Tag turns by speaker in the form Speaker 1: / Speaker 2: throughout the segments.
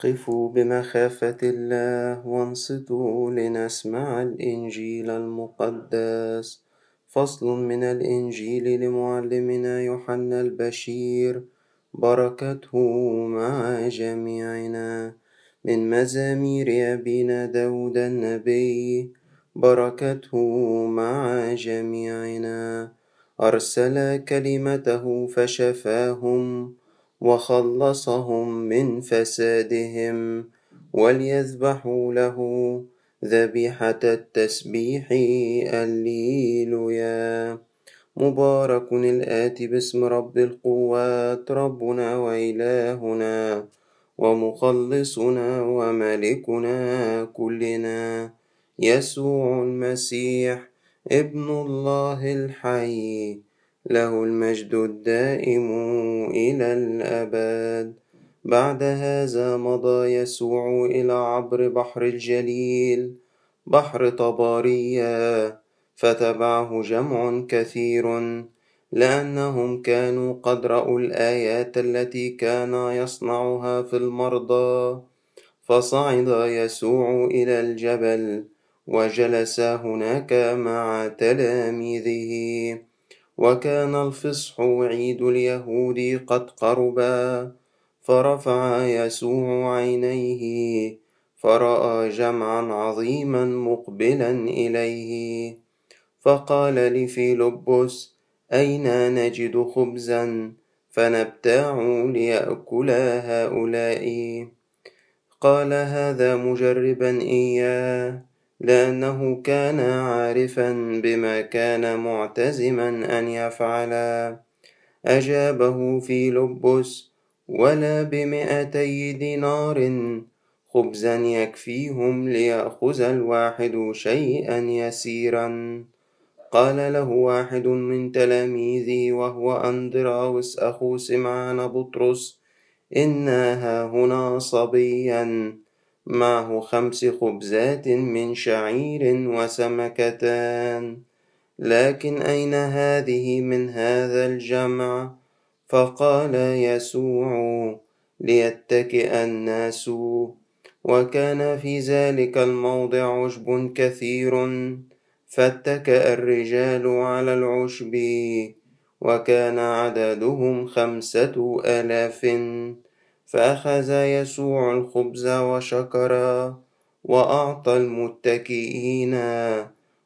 Speaker 1: قفوا بمخافة الله وانصتوا لنسمع الإنجيل المقدس. فصل من الإنجيل لمعلمنا يوحنا البشير. بركته مع جميعنا. من مزامير أبينا داود النبي. بركته مع جميعنا. أرسل كلمته فشفاهم. وخلصهم من فسادهم وليذبحوا له ذبيحة التسبيح الليلويا مبارك الآتي باسم رب القوات ربنا وإلهنا ومخلصنا وملكنا كلنا. يسوع المسيح ابن الله الحي. له المجد الدائم إلى الأبد. بعد هذا مضى يسوع إلى عبر بحر الجليل بحر طبارية فتبعه جمع كثير لأنهم كانوا قد رأوا الآيات التي كان يصنعها في المرضى. فصعد يسوع إلى الجبل وجلس هناك مع تلاميذه. وكان الفصح عيد اليهود قد قربا فرفع يسوع عينيه فرأى جمعا عظيما مقبلا إليه. فقال لفيلبس أين نجد خبزا؟ فنبتاع ليأكل هؤلاء. قال هذا مجربا إياه. لأنه كان عارفا بما كان معتزما أن يفعل. أجابه فيلبس ولا بمئتي دينار خبزا يكفيهم ليأخذ الواحد شيئا يسيرا قال له واحد من تلاميذه وهو أندراوس أخو سمعان بطرس إنا هنا صبيا معه خمس خبزات من شعير وسمكتان. لكن أين هذه من هذا الجمع؟ فقال يسوع ليتكئ الناس. وكان في ذلك الموضع عشب كثير فاتكأ الرجال على العشب وكان عددهم خمسة آلاف. فأخذ يسوع الخبز وشكر وأعطى المتكئين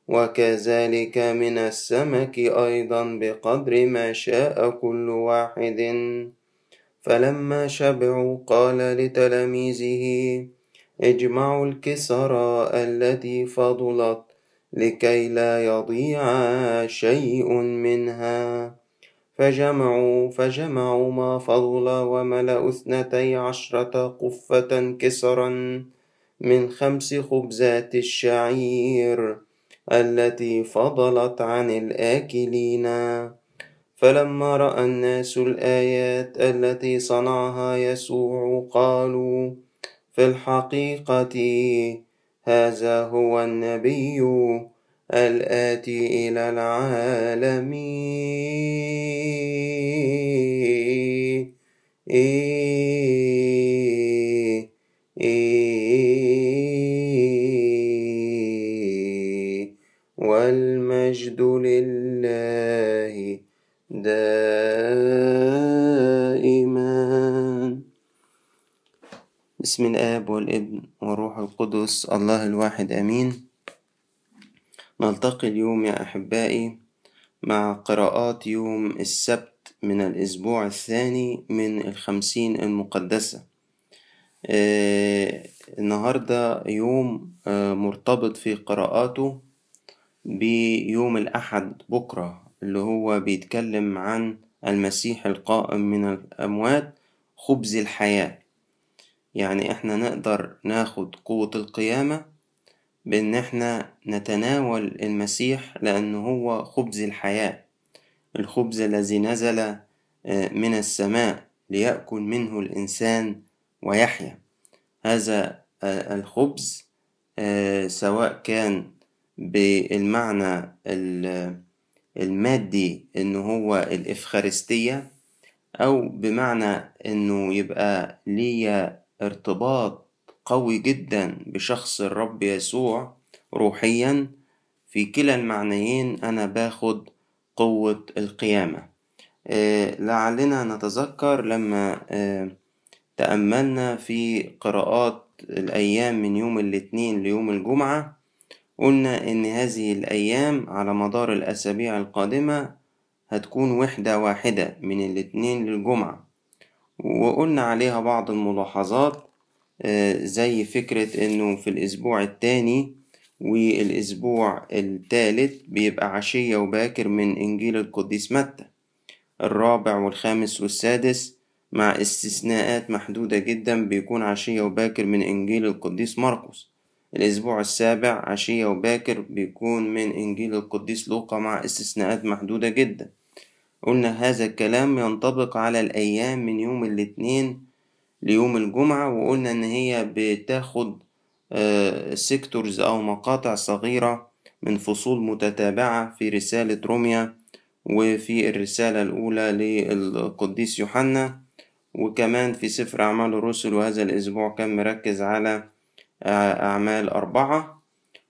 Speaker 1: وكذلك من السمك أيضا بقدر ما شاء كل واحد. فلما شبعوا قال لتلاميذه اجمعوا الكسر التي فضلت لكي لا يضيع شيء منها. فجمعوا فجمعوا ما فضل وملأوا اثنتي عشرة قفة كسرا من خمس خبزات الشعير التي فضلت عن الآكلين. فلما رأى الناس الآيات التي صنعها يسوع قالوا في الحقيقة هذا هو النبي الآتي إلى العالم والمجد لله دائما. بسم الآب والإبن والروح القدس الله الواحد آمين. نلتقي اليوم يا أحبائي مع قراءات يوم السبت من الأسبوع الثاني من الخمسين المقدسة. آه النهاردة يوم آه مرتبط في قراءاته بيوم الأحد بكرة اللي هو بيتكلم عن المسيح القائم من الأموات خبز الحياة. يعني إحنا نقدر ناخد قوة القيامة بإن إحنا نتناول المسيح لأنه هو خبز الحياة. الخبز الذي نزل من السماء ليأكل منه الإنسان ويحيا. هذا الخبز سواء كان بالمعنى المادي إنه هو الإفخارستية أو بمعنى إنه يبقى ليا ارتباط قوي جدا بشخص الرب يسوع. روحيا في كلا المعنيين أنا باخد قوة القيامة. آه، لعلنا نتذكر لما آه، تأملنا في قراءات الأيام من يوم الاثنين ليوم الجمعة قلنا إن هذه الأيام على مدار الأسابيع القادمة هتكون وحدة واحدة من الاثنين للجمعة. وقلنا عليها بعض الملاحظات زي فكرة إنه في الأسبوع التاني والأسبوع التالت بيبقى عشية وباكر من إنجيل القديس متى. الرابع والخامس والسادس مع استثناءات محدودة جدا بيكون عشية وباكر من إنجيل القديس مرقس. الأسبوع السابع عشية وباكر بيكون من إنجيل القديس لوقا مع استثناءات محدودة جدا. قلنا هذا الكلام ينطبق على الأيام من يوم الاثنين ليوم الجمعة وقلنا إن هي بتاخد سيكتورز أو مقاطع صغيرة من فصول متتابعة في رسالة روميا وفي الرسالة الأولى للقديس يوحنا وكمان في سفر أعمال الرسل وهذا الأسبوع كان مركز على أعمال أربعة.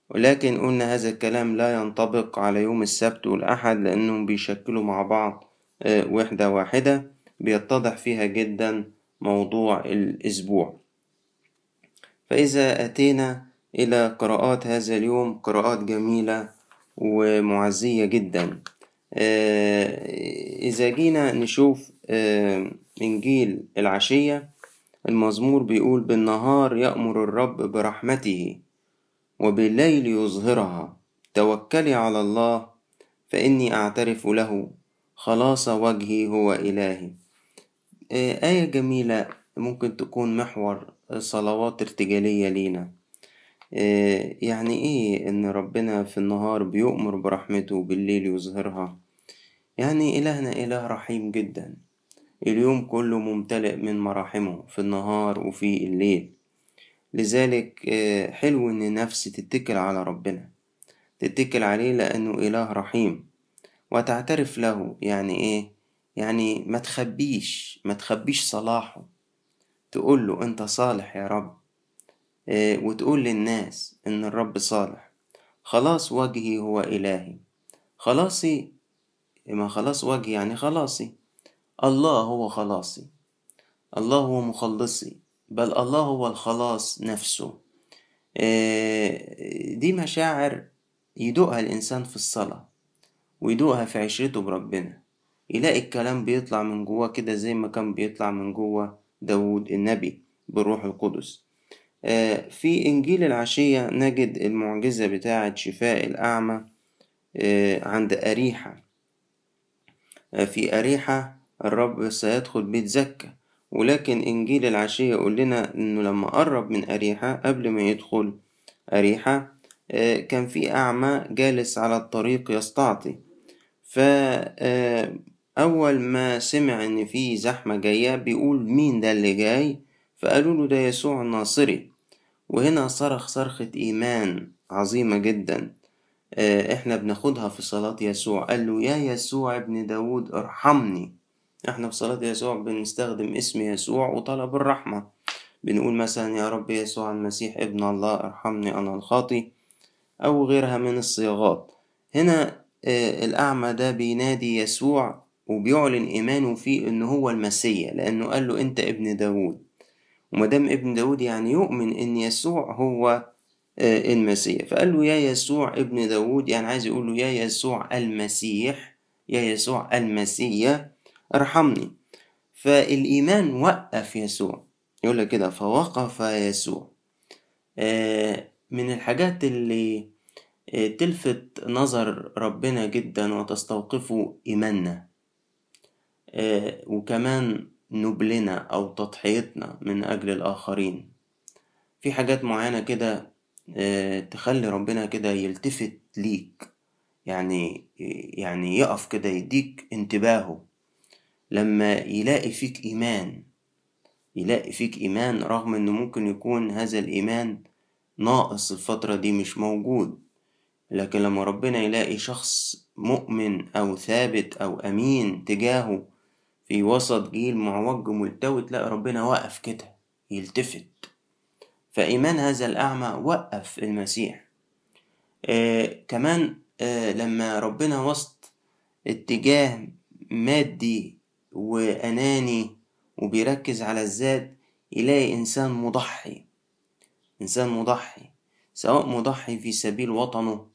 Speaker 1: ولكن قلنا هذا الكلام لا ينطبق على يوم السبت والأحد لأنهم بيشكلوا مع بعض وحدة واحدة بيتضح فيها جدا موضوع الأسبوع. فإذا أتينا إلى قراءات هذا اليوم قراءات جميلة ومعزية جدا. إذا جينا نشوف إنجيل العشية المزمور بيقول بالنهار يأمر الرب برحمته وبالليل يظهرها. توكلي على الله فإني أعترف له. خلاص وجهي هو إلهي. آية جميلة ممكن تكون محور صلوات ارتجالية لينا. يعني إيه إن ربنا في النهار بيؤمر برحمته وبالليل يظهرها؟ يعني إلهنا إله رحيم جدا. اليوم كله ممتلئ من مراحمه في النهار وفي الليل. لذلك حلو إن نفسي تتكل على ربنا. تتكل عليه لأنه إله رحيم. وتعترف له يعني إيه؟ يعني ما تخبيش ما تخبيش صلاحه. تقول له أنت صالح يا رب. وتقول للناس إن الرب صالح. خلاص وجهي هو إلهي. خلاصي ما خلاص وجهي يعني خلاصي. الله هو خلاصي. الله هو مخلصي. بل الله هو الخلاص نفسه. دي مشاعر يدوقها الإنسان في الصلاة ويدوقها في عشرته بربنا. يلاقي الكلام بيطلع من جواه كده زي ما كان بيطلع من جوه داود النبي بالروح القدس. في إنجيل العشية نجد المعجزة بتاعة شفاء الأعمى عند أريحة. في أريحة الرب سيدخل بيت زكا ولكن إنجيل العشية يقول لنا إنه لما قرب من أريحة قبل ما يدخل أريحة كان في أعمى جالس على الطريق يستعطي. فأول ما سمع إن في زحمة جاية بيقول مين ده اللي جاي؟ فقالوا له ده يسوع الناصري. وهنا صرخ صرخة إيمان عظيمة جدا. إحنا بناخدها في صلاة يسوع. قال له يا يسوع ابن داود ارحمني. إحنا في صلاة يسوع بنستخدم اسم يسوع وطلب الرحمة. بنقول مثلا يا رب يسوع المسيح ابن الله ارحمني أنا الخاطي. أو غيرها من الصياغات. هنا الأعمى ده بينادي يسوع وبيعلن إيمانه فيه إن هو المسيح لأنه قال له أنت ابن داود ومدام ابن داود يعني يؤمن إن يسوع هو المسيح. فقال له يا يسوع ابن داود يعني عايز يقول له يا يسوع المسيح يا يسوع المسيح ارحمني. فالإيمان وقف يسوع. يقول لك كده فوقف يسوع. من الحاجات اللي تلفت نظر ربنا جدا وتستوقفه إيماننا. وكمان نبلنا أو تضحيتنا من أجل الآخرين. في حاجات معينة كده تخلي ربنا كده يلتفت ليك يعني يعني يقف كده يديك انتباهه. لما يلاقي فيك إيمان يلاقي فيك إيمان رغم إنه ممكن يكون هذا الإيمان ناقص الفترة دي مش موجود. لكن لما ربنا يلاقي شخص مؤمن أو ثابت أو أمين تجاهه في وسط جيل معوج ملتوي تلاقي ربنا واقف كده يلتفت. فإيمان هذا الأعمى وقف المسيح. آه كمان آه لما ربنا وسط اتجاه مادي وأناني وبيركز على الذات يلاقي إنسان مضحي. إنسان مضحي سواء مضحي في سبيل وطنه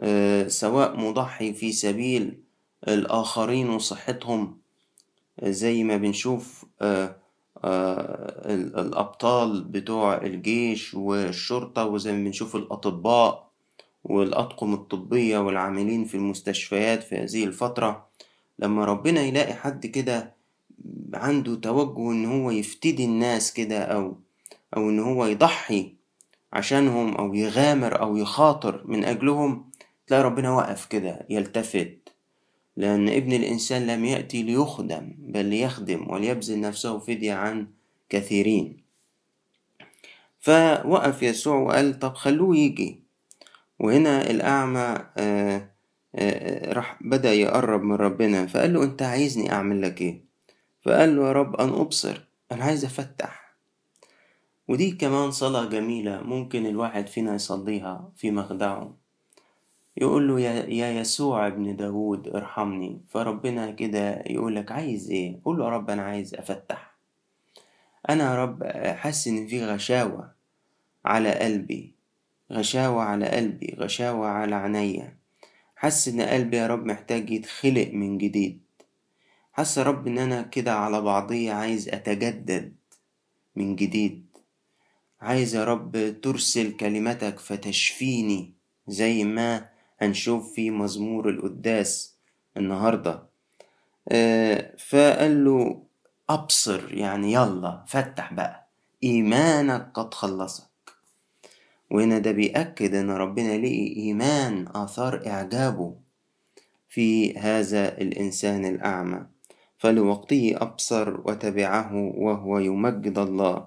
Speaker 1: آه سواء مضحي في سبيل الآخرين وصحتهم. زي ما بنشوف آه آه الأبطال بتوع الجيش والشرطة وزي ما بنشوف الأطباء والأطقم الطبية والعاملين في المستشفيات في هذه الفترة لما ربنا يلاقي حد كده عنده توجه إن هو يفتدي الناس كده أو أو إن هو يضحي عشانهم أو يغامر أو يخاطر من أجلهم تلاقي ربنا وقف كده يلتفت. لأن ابن الإنسان لم يأتي ليخدم بل ليخدم وليبذل نفسه فدية عن كثيرين. فوقف يسوع وقال طب خلوه يجي. وهنا الأعمى آآ آآ راح بدأ يقرب من ربنا. فقال له أنت عايزني أعمل لك إيه؟ فقال له يا رب أن أبصر. أنا عايز أفتح. ودي كمان صلاة جميلة ممكن الواحد فينا يصليها في مخدعه. يقول له يا, يسوع ابن داود ارحمني. فربنا كده يقول لك عايز إيه؟ قول له يا رب أنا عايز أفتح. أنا يا رب حاسس إن في غشاوة على قلبي. غشاوة على قلبي غشاوة على عينيا. حاسس إن قلبي يا رب محتاج يتخلق من جديد. حاسس يا رب إن أنا كده على بعضية عايز أتجدد من جديد. عايز يا رب ترسل كلمتك فتشفيني زي ما هنشوف في مزمور القداس النهاردة. آه فقال له أبصر يعني يلا فتح بقى إيمانك قد خلصك. وهنا ده بيأكد إن ربنا لقي إيمان آثار إعجابه في هذا الإنسان الأعمى. فلوقته أبصر وتبعه وهو يمجد الله.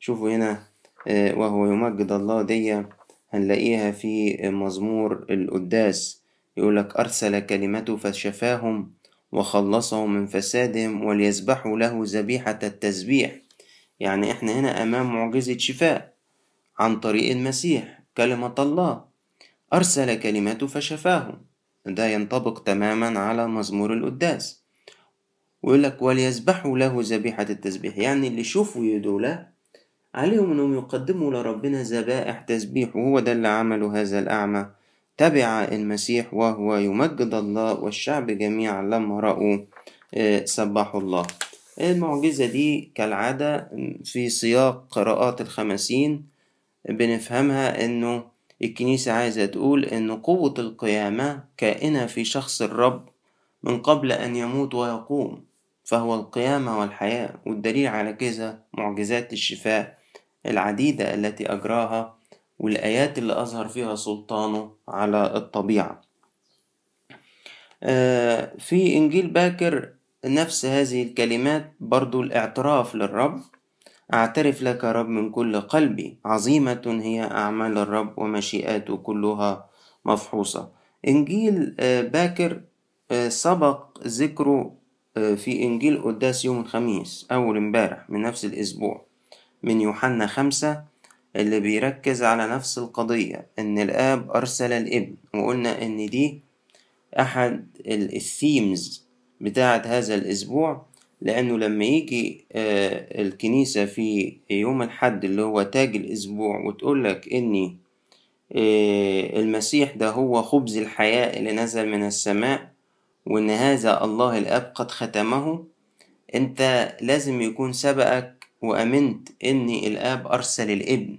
Speaker 1: شوفوا هنا آه وهو يمجد الله دي هنلاقيها في مزمور القداس. يقولك أرسل كلمته فشفاهم وخلصهم من فسادهم وليسبحوا له ذبيحة التسبيح. يعني إحنا هنا أمام معجزة شفاء عن طريق المسيح كلمة الله. أرسل كلمته فشفاهم. ده ينطبق تماما على مزمور القداس. ويقولك وليسبحوا له ذبيحة التسبيح. يعني اللي شوفوا يدوله عليهم أنهم يقدموا لربنا ذبائح تسبيح وهو ده اللي عمله هذا الأعمى. تبع المسيح وهو يمجد الله والشعب جميعا لما رأوا سبحوا الله. المعجزة دي كالعادة في سياق قراءات الخمسين بنفهمها إنه الكنيسة عايزة تقول إن قوة القيامة كائنة في شخص الرب من قبل أن يموت ويقوم فهو القيامة والحياة. والدليل على كذا معجزات الشفاء. العديدة التي أجراها والآيات اللي أظهر فيها سلطانه على الطبيعة. في إنجيل باكر نفس هذه الكلمات برضو الاعتراف للرب. أعترف لك رب من كل قلبي. عظيمة هي أعمال الرب ومشيئاته كلها مفحوصة. إنجيل باكر سبق ذكره في إنجيل قداس يوم الخميس أول امبارح من نفس الأسبوع. من يوحنا خمسة اللي بيركز على نفس القضية إن الآب أرسل الإبن وقلنا إن دي أحد الثيمز بتاعة هذا الأسبوع لأنه لما يجي الكنيسة في يوم الحد اللي هو تاج الأسبوع وتقولك إن المسيح ده هو خبز الحياة اللي نزل من السماء وإن هذا الله الآب قد ختمه أنت لازم يكون سبقك وأمنت إن الآب أرسل الإبن.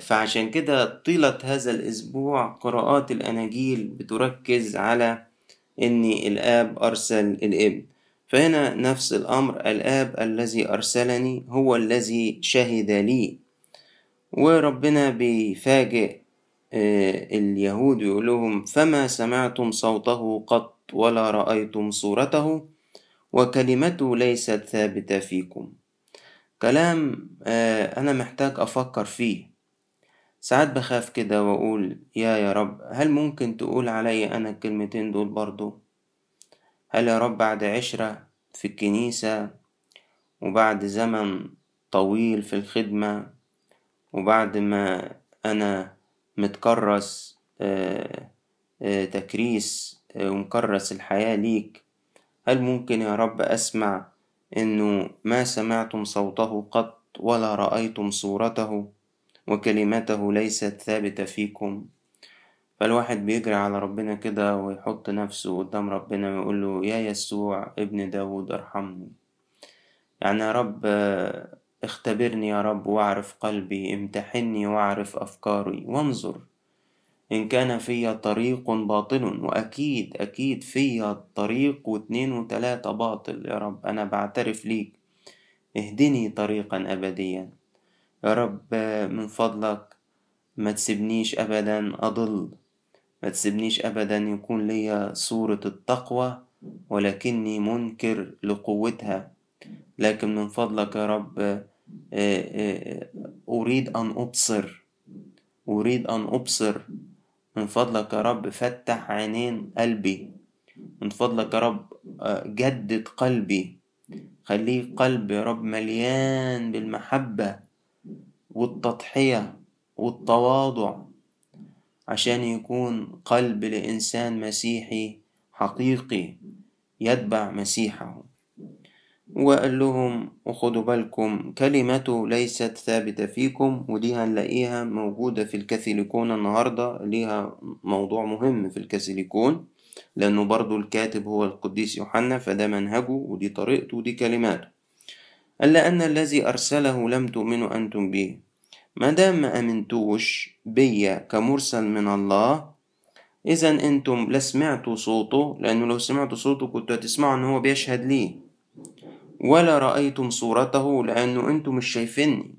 Speaker 1: فعشان كده طيلة هذا الأسبوع قراءات الأناجيل بتركز على إن الآب أرسل الإبن. فهنا نفس الأمر الآب الذي أرسلني هو الذي شهد لي. وربنا بيفاجئ اليهود يقول لهم فما سمعتم صوته قط ولا رأيتم صورته؟ وكلمته ليست ثابتة فيكم. كلام أنا محتاج أفكر فيه. ساعات بخاف كده وأقول يا يا رب هل ممكن تقول علي أنا الكلمتين دول برضو؟ هل يا رب بعد عشرة في الكنيسة وبعد زمن طويل في الخدمة وبعد ما أنا متكرس تكريس ومكرس الحياة ليك هل ممكن يا رب أسمع إنه ما سمعتم صوته قط ولا رأيتم صورته وكلمته ليست ثابتة فيكم. فالواحد بيجري على ربنا كده ويحط نفسه قدام ربنا ويقول له يا يسوع ابن داود ارحمني. يعني يا رب اختبرني يا رب واعرف قلبي امتحني واعرف أفكاري وانظر إن كان في طريق باطل وأكيد أكيد في طريق واتنين وتلاتة باطل. يا رب أنا بعترف ليك. اهدني طريقا أبديا. يا رب من فضلك ما تسيبنيش أبدا أضل. ما تسيبنيش أبدا يكون ليا صورة التقوى ولكني منكر لقوتها. لكن من فضلك يا رب أريد أن أبصر. أريد أن أبصر. من فضلك يا رب فتح عينين قلبي. من فضلك يا رب جدد قلبي. خليه قلب يا رب مليان بالمحبة والتضحية والتواضع عشان يكون قلب لإنسان مسيحي حقيقي يتبع مسيحه. وقال لهم وخدوا بالكم كلمته ليست ثابتة فيكم ودي هنلاقيها موجودة في الكاثوليكون النهاردة ليها موضوع مهم في الكاثوليكون لأنه برضو الكاتب هو القديس يوحنا فده منهجه ودي طريقته ودي كلماته. ألا أن الذي أرسله لم تؤمنوا أنتم به. ما دام ما أمنتوش بيا كمرسل من الله إذا أنتم لا سمعتوا صوته لأنه لو سمعتوا صوته كنتوا هتسمعوا إن هو بيشهد ليه ولا رأيتم صورته لأنه أنتم مش شايفيني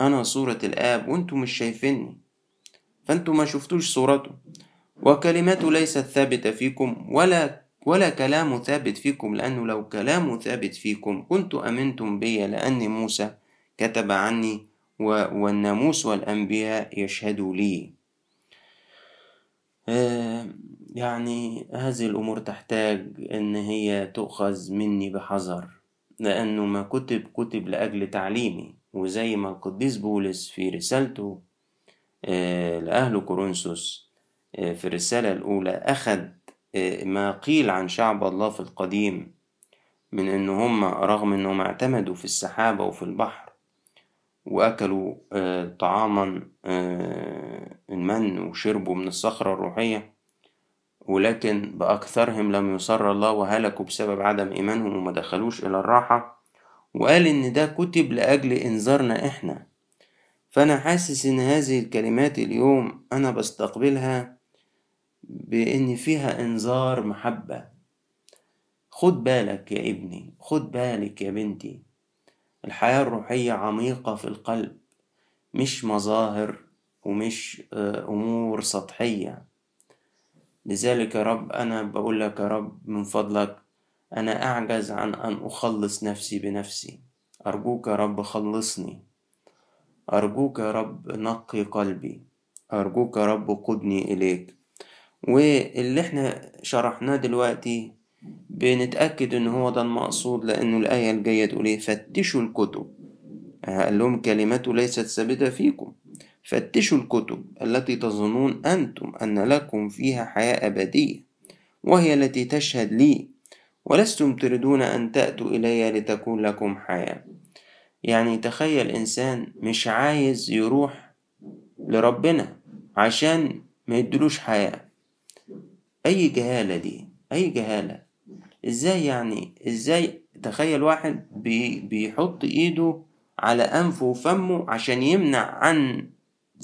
Speaker 1: أنا صورة الآب وأنتم مش شايفيني فأنتم ما شفتوش صورته. وكلمته ليست ثابتة فيكم ولا ولا كلامه ثابت فيكم لأنه لو كلامه ثابت فيكم كنت أمنتم بي لأن موسى كتب عني والناموس والأنبياء يشهدوا لي. آه يعني هذه الأمور تحتاج إن هي تؤخذ مني بحذر. لأنه ما كتب كتب لأجل تعليمي وزي ما القديس بولس في رسالته لأهل كورنثوس في الرسالة الأولى أخذ ما قيل عن شعب الله في القديم من إن هم رغم إنهم اعتمدوا في السحابة وفي البحر وأكلوا طعاما المن وشربوا من الصخرة الروحية ولكن بأكثرهم لم يسر الله وهلكوا بسبب عدم إيمانهم وما دخلوش إلى الراحة وقال إن ده كتب لأجل إنذارنا إحنا. فأنا حاسس إن هذه الكلمات اليوم أنا بستقبلها بإن فيها إنذار محبة. خد بالك يا ابني خد بالك يا بنتي. الحياة الروحية عميقة في القلب مش مظاهر ومش أمور سطحية. لذلك يا رب أنا بقول لك يا رب من فضلك أنا أعجز عن أن أخلص نفسي بنفسي. أرجوك يا رب خلصني. أرجوك يا رب نقي قلبي. أرجوك يا رب قدني إليك. واللي إحنا شرحناه دلوقتي بنتأكد إن هو ده المقصود لأنه الآية الجاية تقول إيه؟ فتشوا الكتب. قال لهم كلمته ليست ثابتة فيكم. فتشوا الكتب التي تظنون أنتم أن لكم فيها حياة أبدية وهي التي تشهد لي. ولستم تريدون أن تأتوا إلي لتكون لكم حياة. يعني تخيل إنسان مش عايز يروح لربنا عشان ما يدلوش حياة. أي جهالة دي؟ أي جهالة؟ إزاي يعني؟ إزاي؟ تخيل واحد بي بيحط إيده على أنفه وفمه عشان يمنع عن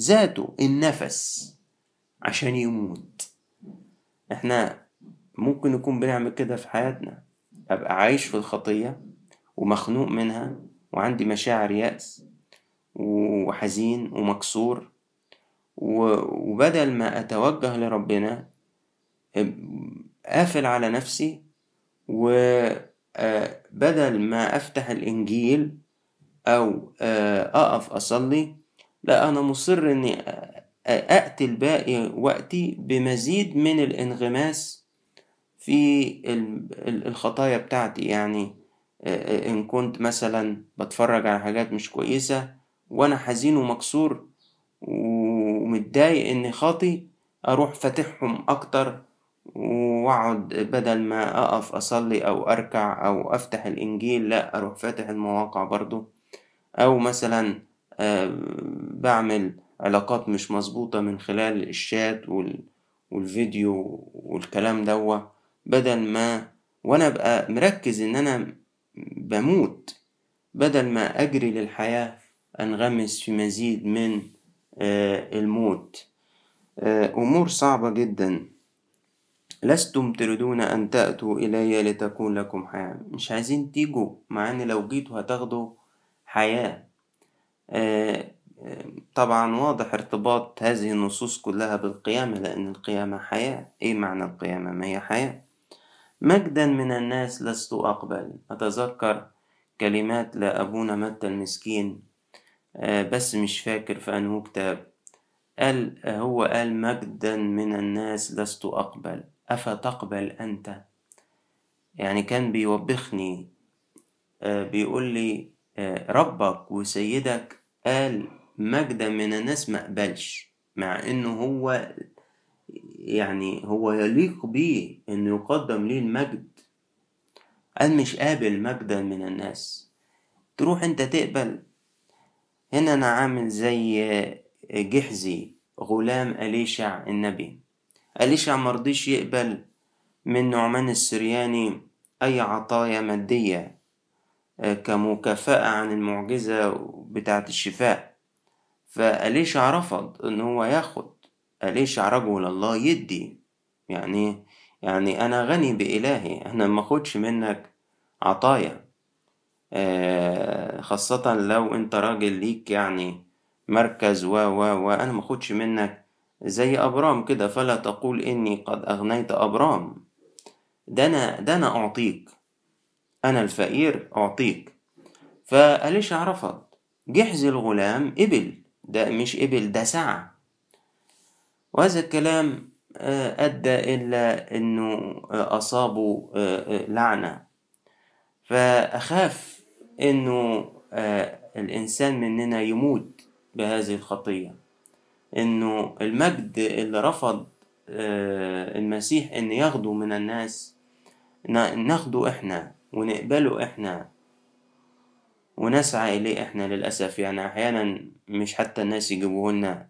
Speaker 1: ذاته النفس عشان يموت. إحنا ممكن نكون بنعمل كده في حياتنا. أبقى عايش في الخطية ومخنوق منها وعندي مشاعر يأس وحزين ومكسور وبدل ما أتوجه لربنا قافل على نفسي وبدل ما أفتح الإنجيل أو أقف أصلي لا أنا مصر إني أقتل باقي وقتي بمزيد من الانغماس في الخطايا بتاعتي. يعني إن كنت مثلا بتفرج على حاجات مش كويسة وأنا حزين ومكسور ومتضايق إني خاطي أروح فاتحهم أكتر وأقعد بدل ما أقف أصلي أو أركع أو أفتح الإنجيل لأ أروح فاتح المواقع برضو. أو مثلا بعمل علاقات مش مظبوطة من خلال الشات والفيديو والكلام دوا بدل ما وأنا أبقى مركز إن أنا بموت بدل ما أجري للحياة أنغمس في مزيد من الموت. أمور صعبة جدا. لستم تريدون أن تأتوا إلي لتكون لكم حياة. مش عايزين تيجوا مع إن لو جيتوا هتاخدوا حياة. طبعا واضح ارتباط هذه النصوص كلها بالقيامة لأن القيامة حياة. إيه معنى القيامة؟ ما هي حياة؟ مجدا من الناس لست أقبل. أتذكر كلمات لأبونا متى المسكين بس مش فاكر في أنه كتاب قال هو قال مجدا من الناس لست أقبل. أفتقبل أنت؟ يعني كان بيوبخني بيقول لي ربك وسيدك قال مجدا من الناس ما قبلش مع إنه هو يعني هو يليق بيه إنه يقدم ليه المجد. قال مش قابل مجدا من الناس. تروح أنت تقبل. هنا أنا عامل زي جحزي غلام أليشع النبي. أليشع مرضيش يقبل من نعمان السرياني أي عطايا مادية. كمكافأة عن المعجزة بتاعة الشفاء. فأليشع رفض إن هو ياخد؟ أليشع رجل الله يدي؟ يعني يعني أنا غني بإلهي أنا ما أخدش منك عطايا. خاصة لو أنت راجل ليك يعني مركز و و وأنا ما أخدش منك زي أبرام كده. فلا تقول إني قد أغنيت أبرام. ده أنا ده أنا أعطيك. أنا الفقير أعطيك. فأليشع رفض جحز الغلام إبل. ده مش إبل ده ساعة. وهذا الكلام أدى إلى أنه أصابه لعنة. فأخاف أنه الإنسان مننا يموت بهذه الخطية. أنه المجد اللي رفض المسيح أن ياخده من الناس ناخده إحنا. ونقبله إحنا ونسعى إليه إحنا للأسف. يعني أحيانا مش حتى الناس يجيبوه لنا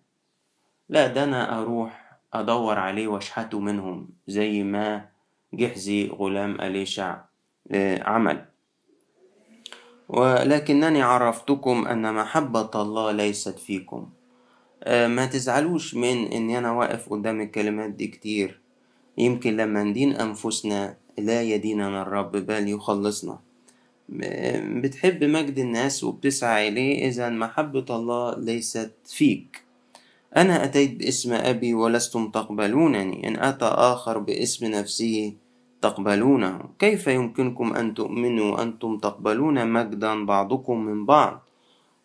Speaker 1: لا ده أنا أروح أدور عليه وأشحته منهم زي ما جحزي غلام أليشع عمل. ولكنني عرفتكم أن محبة الله ليست فيكم. ما تزعلوش من إن أنا واقف قدام الكلمات دي كتير. يمكن لما ندين أنفسنا لا يديننا الرب بل يخلصنا. بتحب مجد الناس وبتسعى إليه إذا محبة الله ليست فيك. أنا أتيت باسم أبي ولستم تقبلونني. إن أتى آخر باسم نفسه تقبلونه. كيف يمكنكم أن تؤمنوا وأنتم تقبلون مجدا بعضكم من بعض؟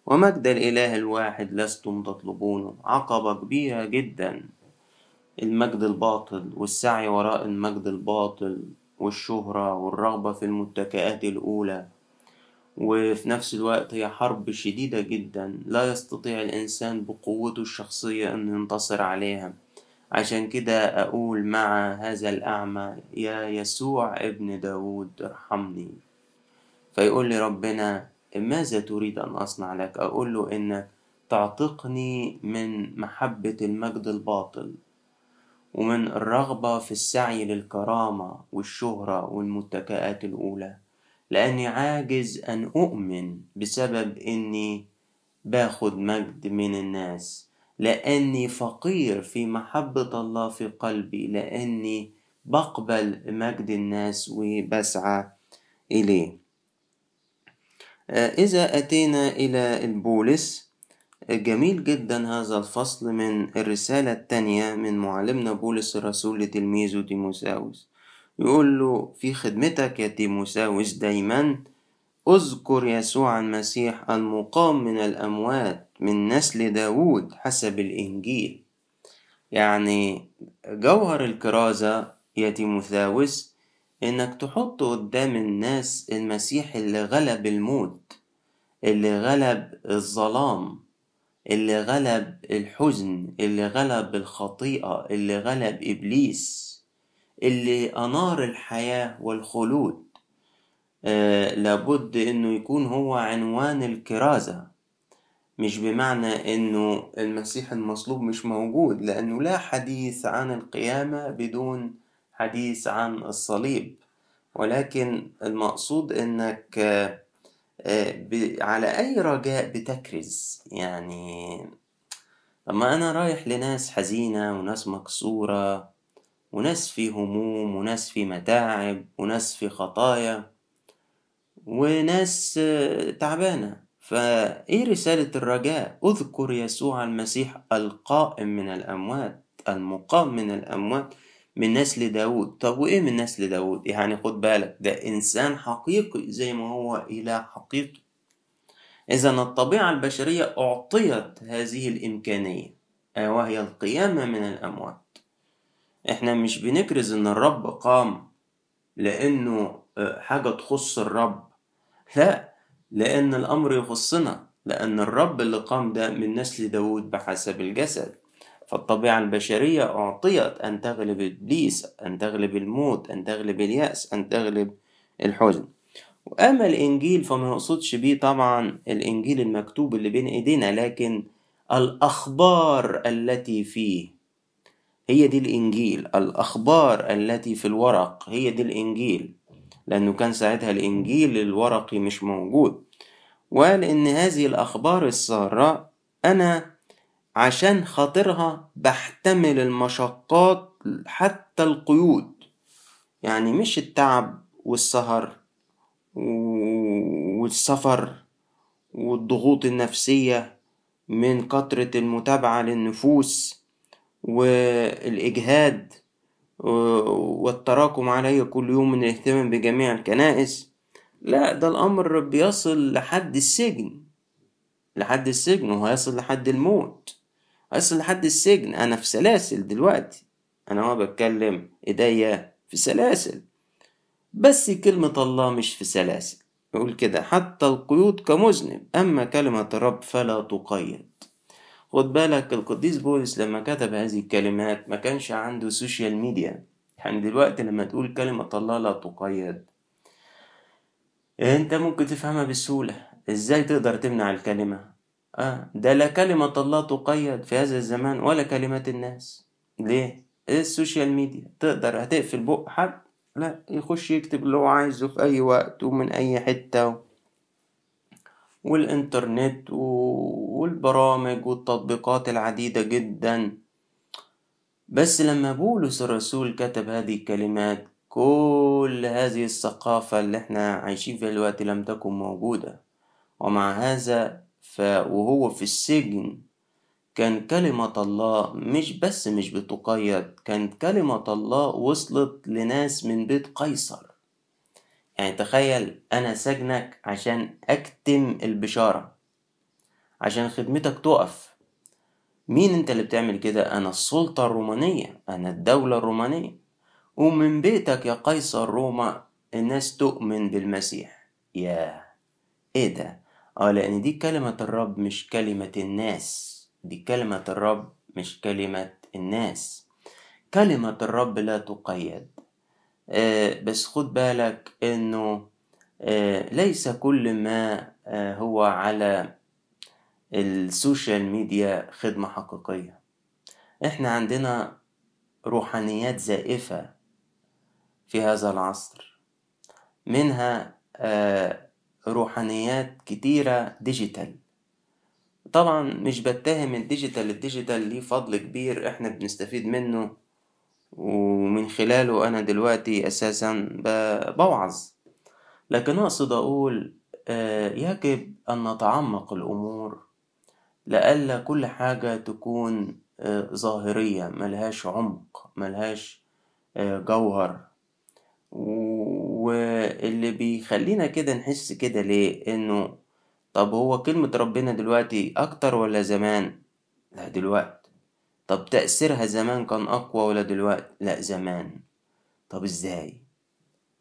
Speaker 1: ومجد الإله الواحد لستم تطلبونه. عقبة كبيرة جدا. المجد الباطل والسعي وراء المجد الباطل. والشهرة والرغبة في المتكئات الأولى. وفي نفس الوقت هي حرب شديدة جدا لا يستطيع الإنسان بقوته الشخصية أن ينتصر عليها. عشان كده أقول مع هذا الأعمى يا يسوع ابن داود ارحمني. فيقول لي ربنا ماذا تريد أن أصنع لك؟ أقول له إنك تعتقني من محبة المجد الباطل. ومن الرغبة في السعي للكرامة والشهرة والمتكئات الأولى لأني عاجز أن أؤمن بسبب إني باخد مجد من الناس لأني فقير في محبة الله في قلبي لأني بقبل مجد الناس وبسعى إليه. إذا أتينا إلى البولس جميل جدا هذا الفصل من الرسالة التانية من معلمنا بولس الرسول لتلميذه تيموساوس. يقول له في خدمتك يا تيموساوس دايما أذكر يسوع المسيح المقام من الأموات من نسل داود حسب الإنجيل. يعني جوهر الكرازة يا تيموثاوس إنك تحط قدام الناس المسيح اللي غلب الموت اللي غلب الظلام. اللي غلب الحزن اللي غلب الخطيئة اللي غلب إبليس اللي أنار الحياة والخلود. آه لابد إنه يكون هو عنوان الكرازة مش بمعنى إنه المسيح المصلوب مش موجود لأنه لا حديث عن القيامة بدون حديث عن الصليب. ولكن المقصود إنك آه على أي رجاء بتكرز. يعني لما أنا رايح لناس حزينة وناس مكسورة وناس في هموم وناس في متاعب وناس في خطايا وناس تعبانة فإيه رسالة الرجاء؟ اذكر يسوع المسيح القائم من الأموات المقام من الأموات. من نسل داود طب وإيه من نسل داود يعني خد بالك ده إنسان حقيقي زي ما هو إله حقيقي. إذا الطبيعة البشرية أعطيت هذه الإمكانية وهي القيامة من الأموات. إحنا مش بنكرز إن الرب قام لأنه حاجة تخص الرب. لا لأن الأمر يخصنا لأن الرب اللي قام ده من نسل داود بحسب الجسد. فالطبيعة البشرية أعطيت أن تغلب إبليس أن تغلب الموت أن تغلب اليأس أن تغلب الحزن. وأما الإنجيل فما نقصدش بيه طبعا الإنجيل المكتوب اللي بين إيدينا لكن الأخبار التي فيه هي دي الإنجيل. الأخبار التي في الورق هي دي الإنجيل. لأنه كان ساعتها الإنجيل الورقي مش موجود. ولأن هذه الأخبار السارة أنا عشان خاطرها بحتمل المشقات حتى القيود. يعني مش التعب والسهر والسفر والضغوط النفسية من كترة المتابعة للنفوس والإجهاد والتراكم علي كل يوم من الاهتمام بجميع الكنائس. لا ده الأمر بيصل لحد السجن لحد السجن وهيصل لحد الموت. هيصل لحد السجن أنا في سلاسل دلوقتي. أنا ما بتكلم إيديا في سلاسل. بس كلمة الله مش في سلاسل. يقول كده حتى القيود كمذنب أما كلمة الرب فلا تقيد. خد بالك القديس بولس لما كتب هذه الكلمات ما كانش عنده social media يعني دلوقتي لما تقول كلمة الله لا تقيد. أنت ممكن تفهمها بسهولة. إزاي تقدر تمنع الكلمة؟ آه. ده لا كلمة الله تقيد في هذا الزمان ولا كلمات الناس. ليه؟ ال social media تقدر هتقفل بق حد؟ لا يخش يكتب اللي هو عايزه في أي وقت ومن أي حتة والإنترنت والبرامج والتطبيقات العديدة جدا. بس لما بولس الرسول كتب هذه الكلمات كل هذه الثقافة اللي إحنا عايشين فيها دلوقتي لم تكن موجودة. ومع هذا وهو في السجن كان كلمة الله مش بس مش بتقيد كانت كلمة الله وصلت لناس من بيت قيصر. يعني تخيل أنا سجنك عشان أكتم البشارة عشان خدمتك تقف. مين أنت اللي بتعمل كده؟ أنا السلطة الرومانية أنا الدولة الرومانية. ومن بيتك يا قيصر روما الناس تؤمن بالمسيح. يا إيه ده؟ آه لأن دي كلمة الرب مش كلمة الناس. دي كلمة الرب مش كلمة الناس. كلمة الرب لا تقيد. آه بس خد بالك إنه آه ليس كل ما آه هو على ال social media خدمة حقيقية. إحنا عندنا روحانيات زائفة في هذا العصر. منها روحانيات كتيرة digital طبعا مش بتهم ال digital ال digital ليه فضل كبير إحنا بنستفيد منه. ومن خلاله أنا دلوقتي أساسا بوعظ. لكن أقصد أقول يجب أن نتعمق الأمور لألا كل حاجة تكون ظاهرية ملهاش عمق ملهاش جوهر. واللي بيخلينا كده نحس كده ليه؟ إنه طب هو كلمة ربنا دلوقتي أكتر ولا زمان؟ لا دلوقتي. طب تأثيرها زمان كان أقوى ولا دلوقتي؟ لا زمان. طب إزاي؟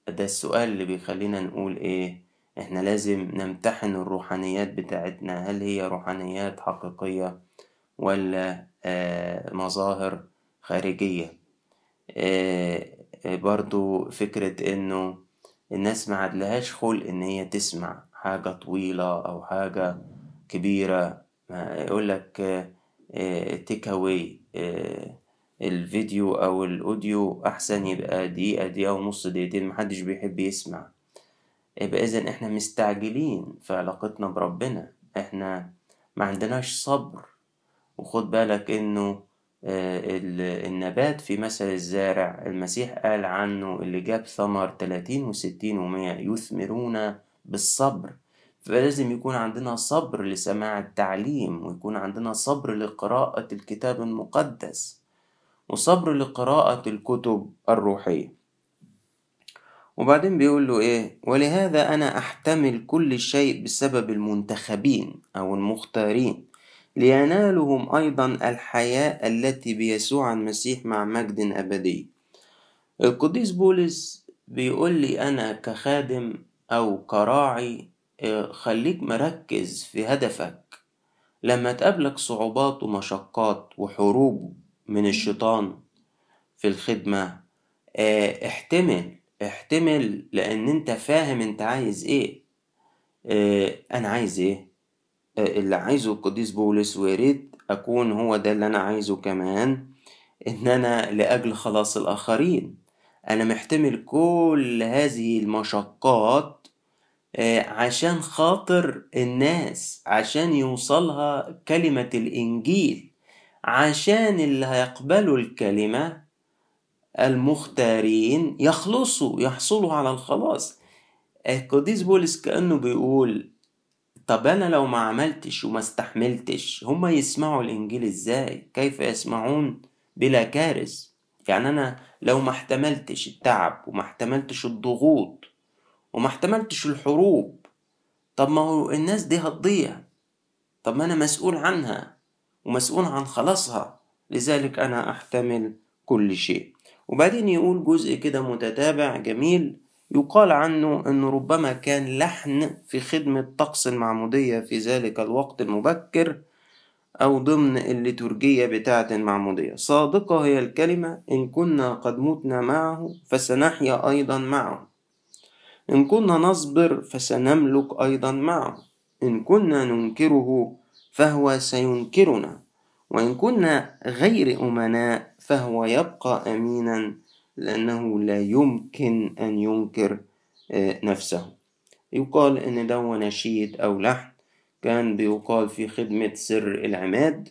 Speaker 1: ده السؤال اللي بيخلينا نقول إيه؟ إحنا لازم نمتحن الروحانيات بتاعتنا. هل هي روحانيات حقيقية ولا آه مظاهر خارجية؟ آه برضو فكرة إنه الناس ما عدلهاش خلق إن هي تسمع حاجة طويلة أو حاجة كبيرة. يقولك تيك اواي الفيديو أو الأوديو أحسن يبقى دقيقة دقيقة ونص دقيقتين محدش بيحب يسمع. يبقى اذا إحنا مستعجلين في علاقتنا بربنا. إحنا ما عندناش صبر. وخد بالك إنه النبات في مثل الزارع. المسيح قال عنه اللي جاب ثمر تلاتين وستين ومية يثمرون بالصبر. فلازم يكون عندنا صبر لسماع التعليم ويكون عندنا صبر لقراءة الكتاب المقدس وصبر لقراءة الكتب الروحية. وبعدين بيقول له إيه؟ ولهذا أنا أحتمل كل شيء بسبب المنتخبين أو المختارين. لينالهم أيضا الحياة التي بيسوع المسيح مع مجد أبدي. القديس بولس بيقول لي أنا كخادم أو كراعي خليك مركز في هدفك. لما تقابلك صعوبات ومشقات وحروب من الشيطان في الخدمة احتمل احتمل لأن أنت فاهم أنت عايز إيه. آه أنا عايز إيه؟ اللي عايزه القديس بولس وياريت أكون هو ده اللي أنا عايزه كمان إن أنا لأجل خلاص الآخرين. أنا محتمل كل هذه المشقات آه عشان خاطر الناس عشان يوصلها كلمة الإنجيل عشان اللي هيقبلوا الكلمة المختارين يخلصوا يحصلوا على الخلاص. القديس بولس كأنه بيقول طب أنا لو ما عملتش وما استحملتش هما يسمعوا الإنجيل إزاي؟ كيف يسمعون بلا كارث؟ يعني أنا لو ما احتملتش التعب وما احتملتش الضغوط وما احتملتش الحروب طب ما هو الناس دي هتضيع. طب ما أنا مسؤول عنها ومسؤول عن خلاصها. لذلك أنا أحتمل كل شيء. وبعدين يقول جزء كده متتابع جميل يقال عنه أنه ربما كان لحن في خدمة طقس المعمودية في ذلك الوقت المبكر أو ضمن الليتورجية بتاعة المعمودية. صادقة هي الكلمة إن كنا قد متنا معه فسنحيا أيضا معه. إن كنا نصبر فسنملك أيضا معه. إن كنا ننكره فهو سينكرنا. وإن كنا غير أمناء فهو يبقى أمينا. لأنه لا يمكن أن ينكر نفسه. يقال إن ده نشيد أو لحن كان بيقال في خدمة سر العماد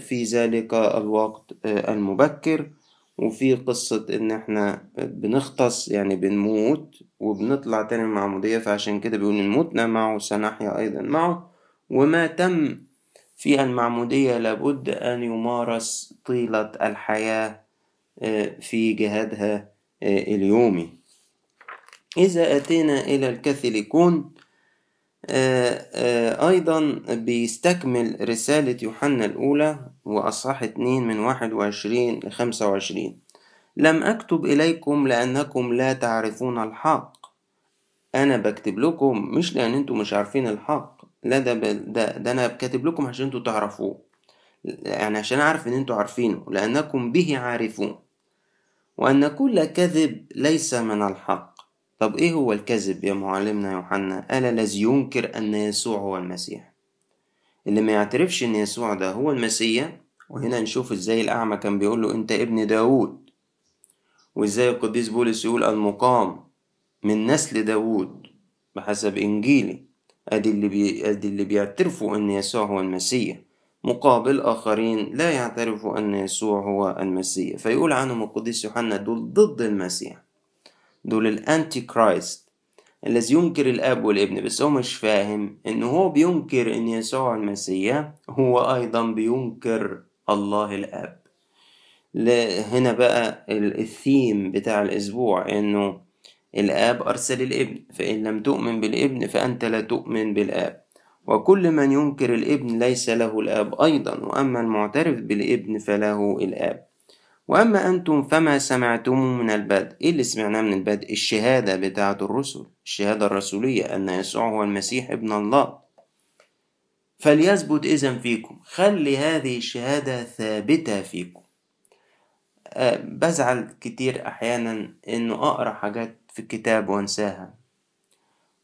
Speaker 1: في ذلك الوقت المبكر. وفي قصة إن إحنا بنختص يعني بنموت وبنطلع تاني المعمودية فعشان كده بيقول إن متنا معه سنحيا أيضا معه. وما تم في المعمودية لابد أن يمارس طيلة الحياة في جهادها اليومي. إذا أتينا إلى الكاثوليكون أيضا بيستكمل رسالة يوحنا الأولى وأصحاح اتنين من واحد وعشرين لخمسة وعشرين. لم أكتب إليكم لأنكم لا تعرفون الحق. أنا بكتب لكم مش لأن أنتم مش عارفين الحق. لا ده ده, ده أنا كاتب لكم عشان أنتوا تعرفوه. يعني عشان أعرف إن أنتوا عارفينه لأنكم به عارفون. وأن كل كذب ليس من الحق. طب إيه هو الكذب يا معلمنا يوحنا؟ قال الذي ينكر أن يسوع هو المسيح؟ اللي ما يعترفش إن يسوع ده هو المسيح. وهنا نشوف إزاي الأعمى كان بيقول له أنت ابن داود وإزاي القديس بولس يقول المقام من نسل داود بحسب إنجيلي. أدي اللي, بي... أدي اللي بيعترفوا أن يسوع هو المسيح. مقابل آخرين لا يعترفوا أن يسوع هو المسيح. فيقول عنهم القديس يوحنا دول ضد المسيح. دول ال antichrist الذي ينكر الأب والابن. بس هو مش فاهم إن هو بينكر إن يسوع المسيح هو أيضا بينكر الله الأب. هنا بقى الثيم بتاع الأسبوع إنه الآب أرسل الابن فإن لم تؤمن بالابن فأنت لا تؤمن بالآب. وكل من ينكر الابن ليس له الآب أيضا وأما المعترف بالابن فله الآب. وأما أنتم فما سمعتم من البدء. إيه اللي سمعناه من البدء؟ الشهادة بتاعة الرسل. الشهادة الرسولية أن يسوع هو المسيح ابن الله. فليثبت إذا فيكم. خلي هذه الشهادة ثابتة فيكم. أه بزعل كتير أحيانا إنه أقرأ حاجات في الكتاب وأنساها.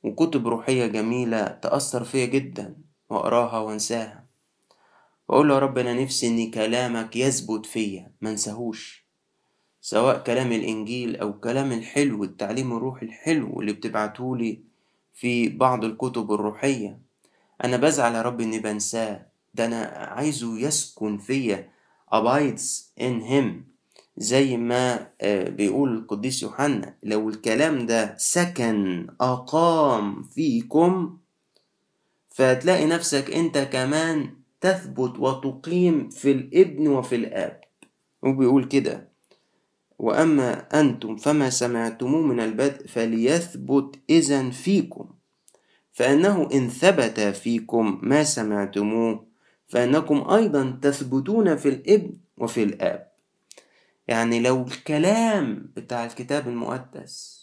Speaker 1: وكتب روحية جميلة تأثر فيا جدا وأقراها وأنساها. وأقول يا رب أنا نفسي إن كلامك يثبت فيا منساهوش سواء كلام الإنجيل أو كلام الحلو التعليم الروحي الحلو اللي بتبعتهولي في بعض الكتب الروحية. أنا بزعل يا رب إني بنساه. ده أنا عايزه يسكن فيا. Abides in him. زي ما بيقول القديس يوحنا لو الكلام ده سكن أقام فيكم فهتلاقي نفسك أنت كمان تثبت وتقيم في الابن وفي الآب. وبيقول كده وأما أنتم فما سمعتموه من البدء فليثبت إذا فيكم. فإنه إن ثبت فيكم ما سمعتموه فإنكم أيضا تثبتون في الابن وفي الآب. يعني لو الكلام بتاع الكتاب المقدس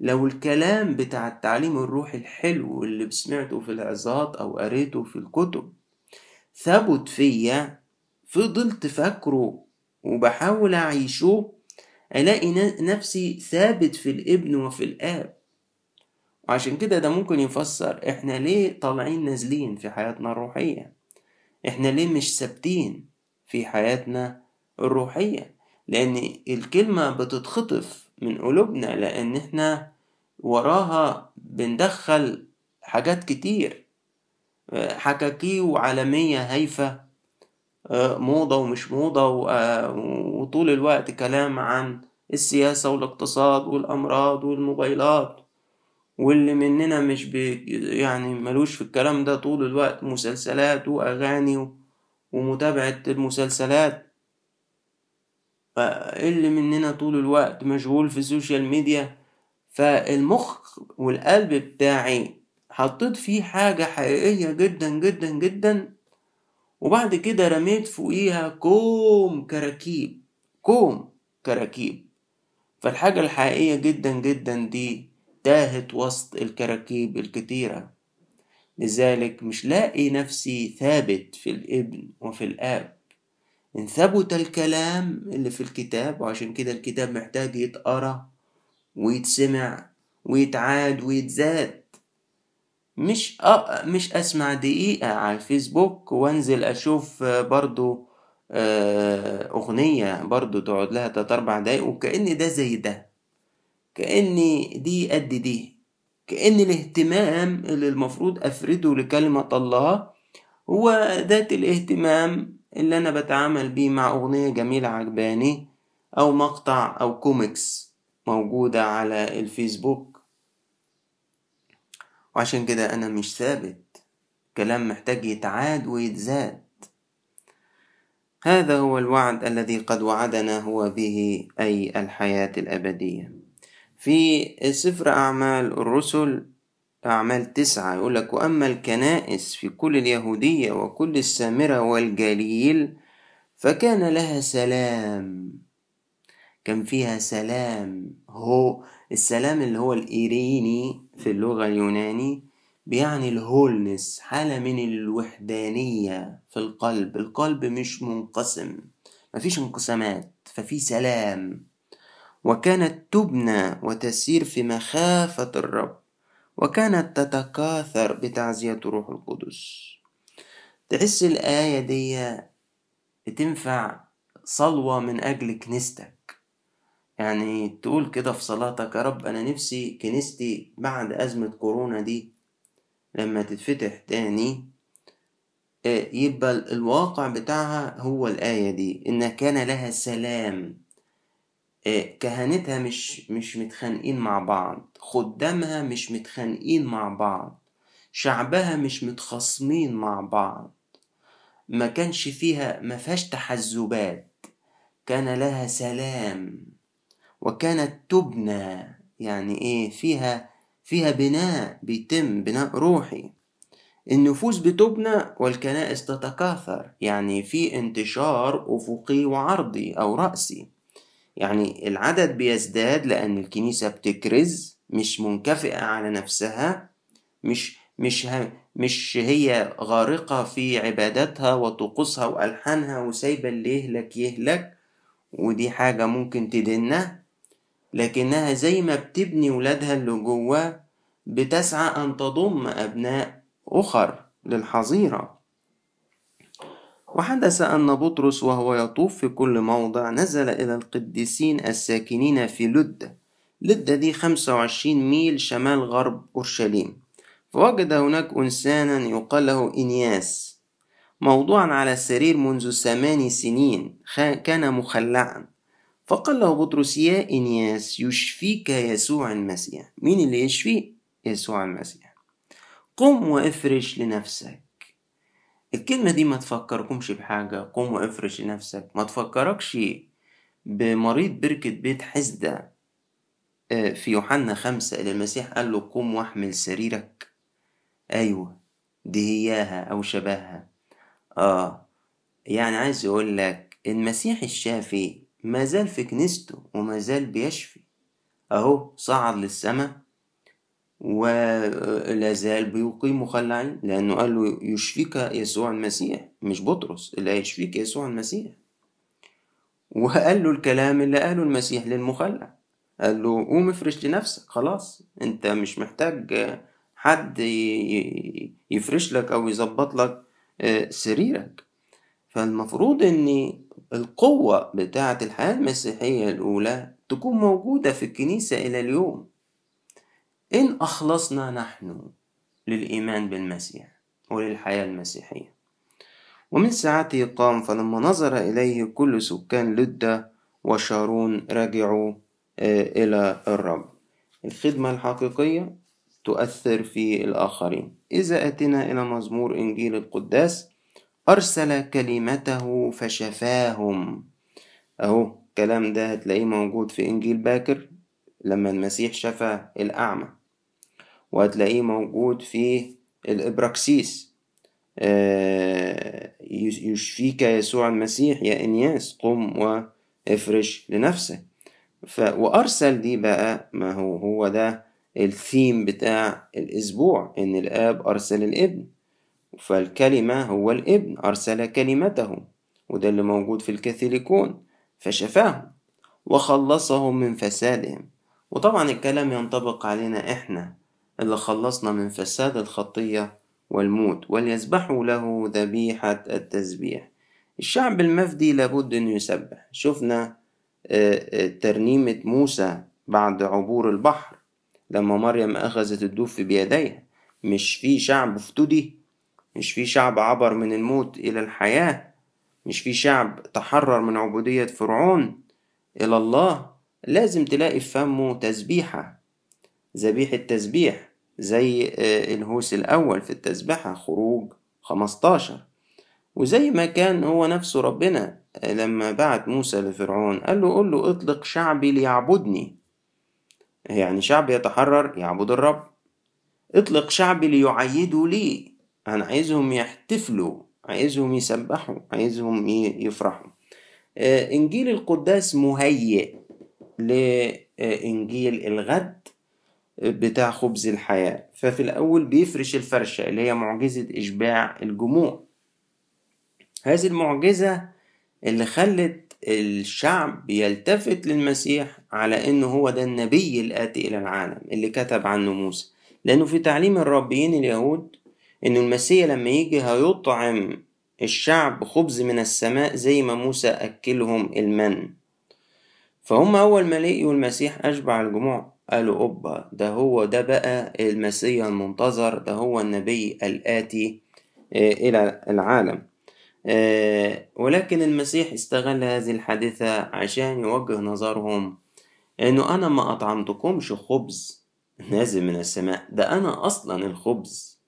Speaker 1: لو الكلام بتاع التعليم الروحي الحلو اللي سمعته في العظات أو قريته في الكتب ثبت فيا فضلت فاكره وبحاول أعيشه ألاقي نفسي ثابت في الابن وفي الآب. وعشان كده ده ممكن يفسر إحنا ليه طالعين نازلين في حياتنا الروحية؟ إحنا ليه مش ثابتين في حياتنا الروحية؟ لأن الكلمة بتتخطف من قلوبنا لأن إحنا وراها بندخل حاجات كتير. حكاكي وعالمية هايفة موضة ومش موضة وطول الوقت كلام عن السياسة والاقتصاد والأمراض والموبايلات واللي مننا مش بي يعني ملوش في الكلام ده طول الوقت مسلسلات وأغاني ومتابعة المسلسلات. اللي مننا طول الوقت مشغول في ال social media فالمخ والقلب بتاعي حطيت فيه حاجة حقيقية جدا جدا جدا. وبعد كده رميت فوقيها كوم كراكيب كوم كراكيب. فالحاجة الحقيقية جدا جدا دي تاهت وسط الكراكيب الكتيرة. لذلك مش لاقي نفسي ثابت في الابن وفي الآب. إن ثبت الكلام اللي في الكتاب وعشان كده الكتاب محتاج يتقرأ ويتسمع ويتعاد ويتزاد. مش أ... مش أسمع دقيقة على الفيسبوك وأنزل أشوف برضو أغنية برضو تقعد لها تلات أربع دقايق وكأن ده زي ده. كأني دي قد دي. كأن الاهتمام اللي المفروض أفرده لكلمة الله هو ذات الاهتمام اللي أنا بتعامل بيه مع أغنية جميلة عجباني أو مقطع أو كوميكس موجودة على الفيسبوك. وعشان كده أنا مش ثابت. كلام محتاج يتعاد ويتزاد. هذا هو الوعد الذي قد وعدنا هو به أي الحياة الأبدية. في سفر أعمال الرسل أعمال تسعة. يقول لك وأما الكنائس في كل اليهودية وكل السامرة والجليل فكان لها سلام. كان فيها سلام. هو السلام اللي هو الإيريني في اللغة اليوناني بيعني الهولنس حالة من الوحدانية في القلب. القلب مش منقسم مفيش انقسامات ففي سلام. وكانت تبنى وتسير في مخافة الرب. وكانت تتكاثر بتعزية روح القدس. تحس الآية دي بتنفع صلوة من أجل كنيستك. يعني تقول كده في صلاتك يا رب أنا نفسي كنيستي بعد أزمة كورونا دي لما تتفتح تاني. يبقى الواقع بتاعها هو الآية دي إن كان لها سلام. كهنتها مش مش متخانقين مع بعض خدامها مش متخانقين مع بعض شعبها مش متخاصمين مع بعض. ما كانش فيها ما فيهاش تحزبات. كان لها سلام. وكانت تبنى يعني إيه فيها فيها بناء بيتم بناء روحي. النفوس بتبنى والكنائس تتكاثر يعني في انتشار أفقي وعرضي أو رأسي. يعني العدد بيزداد لأن الكنيسة بتكرز مش منكفئة على نفسها مش مش مش هي غارقة في عباداتها وطقوسها وألحانها وسايبة اللي يهلك يهلك ودي حاجة ممكن تدنا لكنها زي ما بتبني ولادها اللي جواه بتسعى أن تضم أبناء أخر للحظيرة. وحدث أن بطرس وهو يطوف في كل موضع نزل إلى القديسين الساكنين في لدة لدة دي خمسة وعشرين ميل شمال غرب أورشليم. فوجد هناك إنسانا يقال له إنياس. موضوعا على السرير منذ ثمان سنين كان مخلعا. فقال له بطرس يا إنياس يشفيك يسوع المسيح. مين اللي يشفي؟ يسوع المسيح. قم وإفرش لنفسك. الكلمة دي ما تفكركمش بحاجة قم وافرش لنفسك ما تفكركش بمريض بركة بيت حزدة آه، في يوحنا خمسة اللي المسيح قال له قم واحمل سريرك. أيوة دي هياها أو شبهها. آه يعني عايز يقول لك المسيح الشافي ما زال في كنيسته وما زال بيشفي. أهو صعد للسماء ولا زال بيقيم مخلعين لأنه قال له يشفيك يسوع المسيح مش بطرس اللي هيشفيك يسوع المسيح. وقال له الكلام اللي قاله المسيح للمخلع. قال له قوم افرش لنفسك خلاص أنت مش محتاج حد يفرش لك أو يظبط لك آه، سريرك. فالمفروض إن القوة بتاعة الحياة المسيحية الأولى تكون موجودة في الكنيسة إلى اليوم. إن أخلصنا نحن للإيمان بالمسيح وللحياة المسيحية. ومن ساعته قام فلما نظر إليه كل سكان لدة وشارون رجعوا آه، إلى الرب. الخدمة الحقيقية تؤثر في الآخرين. إذا أتينا إلى مزمور إنجيل القداس أرسل كلمته فشفاهم. أهو الكلام ده هتلاقيه موجود في إنجيل باكر. لما المسيح شفى الأعمى وهتلاقيه موجود في الإبراكسيس. آه، يشفيك يسوع المسيح يا إنياس قم وافرش لنفسك. ف... وأرسل دي بقى ما هو هو ده الثيم بتاع الأسبوع إن الآب أرسل الابن. فالكلمة هو الابن أرسل كلمته. وده اللي موجود في الكاثوليكون فشفاهم وخلصهم من فسادهم. وطبعا الكلام ينطبق علينا إحنا اللي خلصنا من فساد الخطية والموت وليسبحوا له ذبيحة التسبيح. الشعب المفدي لابد أنه يسبح. شفنا آه، آه، ترنيمة موسى بعد عبور البحر لما مريم أخذت الدف بيديها. مش في شعب افتدي مش في شعب عبر من الموت إلى الحياة مش في شعب تحرر من عبودية فرعون إلى الله. لازم تلاقي في فمه تسبيحة. ذبيحة تسبيح زي آه، الهوس الأول في التسبيحة خروج خمستاشر. وزي ما كان هو نفسه ربنا آه، لما بعت موسى لفرعون قال له قل له اطلق شعبي ليعبدني. يعني شعب يتحرر يعبد الرب. اطلق شعبي ليعيدوا لي. أنا عايزهم يحتفلوا عايزهم يسبحوا عايزهم يفرحوا. آه، إنجيل القداس مهيئ. لإنجيل الغد بتاع خبز الحياة. ففي الأول بيفرش الفرشة اللي هي معجزة إشباع الجموع. هذه المعجزة اللي خلت الشعب يلتفت للمسيح على إنه هو ده النبي الآتي إلى العالم اللي كتب عنه موسى. لأنه في تعليم الربيين اليهود إنه المسيح لما يجي هيطعم الشعب خبز من السماء زي ما موسى أكلهم المن. فهم أول ما لقيوا المسيح أشبع الجموع قالوا أوبا ده هو ده بقى المسيح المنتظر ده هو النبي الآتي آه، إلى العالم. آه، ولكن المسيح استغل هذه الحادثة عشان يوجه نظرهم إنه أنا ما أطعمتكمش خبز نازل من السماء ده أنا أصلا الخبز.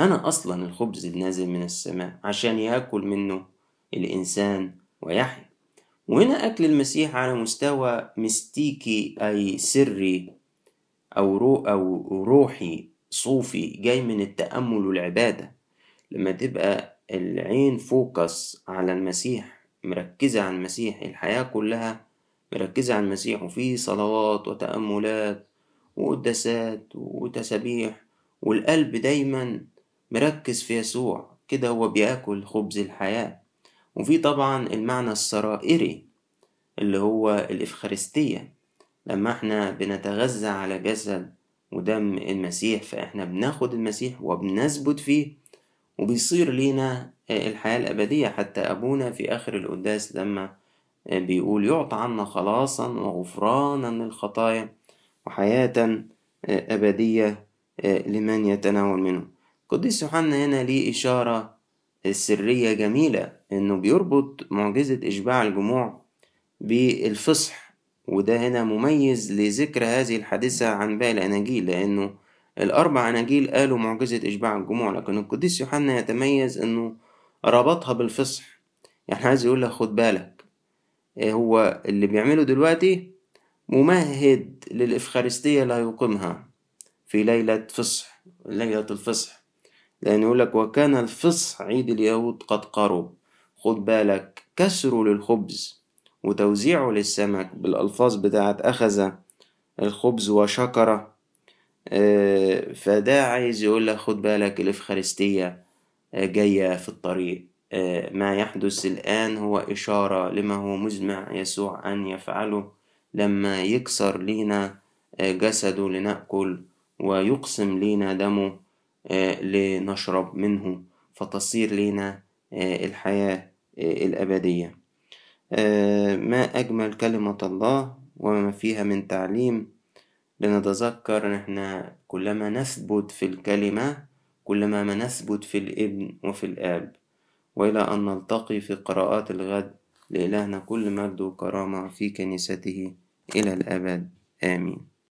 Speaker 1: أنا أصلا الخبز النازل من السماء عشان يأكل منه الإنسان ويحيا. وهنا أكل المسيح على مستوى مستيكي أي سري أو رو أو روحي صوفي جاي من التأمل والعبادة. لما تبقى العين focus على المسيح مركزة على المسيح الحياة كلها مركزة على المسيح وفي صلوات وتأملات وقداسات وتسابيح والقلب دايما مركز في يسوع. كده هو بيأكل خبز الحياة. وفي طبعا المعنى السرائري اللي هو الإفخارستية. لما إحنا بنتغذى على جسد ودم المسيح فإحنا بناخد المسيح وبنثبت فيه وبيصير لينا الحياة الأبدية. حتى أبونا في آخر القداس لما بيقول يعطى عنا خلاصا وغفرانا للخطايا وحياة أبدية لمن يتناول منه. قديس يوحنا هنا ليه إشارة سرية جميلة إنه بيربط معجزة إشباع الجموع بالفصح وده هنا مميز لذكر هذه الحادثة عن باقي الأناجيل لأنه الأربع أناجيل قالوا معجزة إشباع الجموع لكن القديس يوحنا يتميز إنه ربطها بالفصح. يعني عايز يقول خد بالك هو اللي بيعمله دلوقتي؟ ممهد للإفخارستية اللي هيقيمها في ليلة فصح ليلة الفصح. لأن يقول لك وكان الفصح عيد اليهود قد قرب خد بالك كسره للخبز وتوزيعه للسمك بالألفاظ بتاعت أخذ الخبز وشكر. فده عايز يقول لك خد بالك الإفخارستية جاية في الطريق. ما يحدث الآن هو إشارة لما هو مزمع يسوع أن يفعله لما يكسر لينا جسده لنأكل ويقسم لينا دمه. لنشرب منه فتصير لنا الحياة الأبدية. ما أجمل كلمة الله وما فيها من تعليم. لنتذكر إن إحنا كلما نثبت في الكلمة كلما ما نثبت في الإبن وفي الآب. وإلى أن نلتقي في قراءات الغد لإلهنا كل مجد وكرامة في كنيسته إلى الأبد. آمين.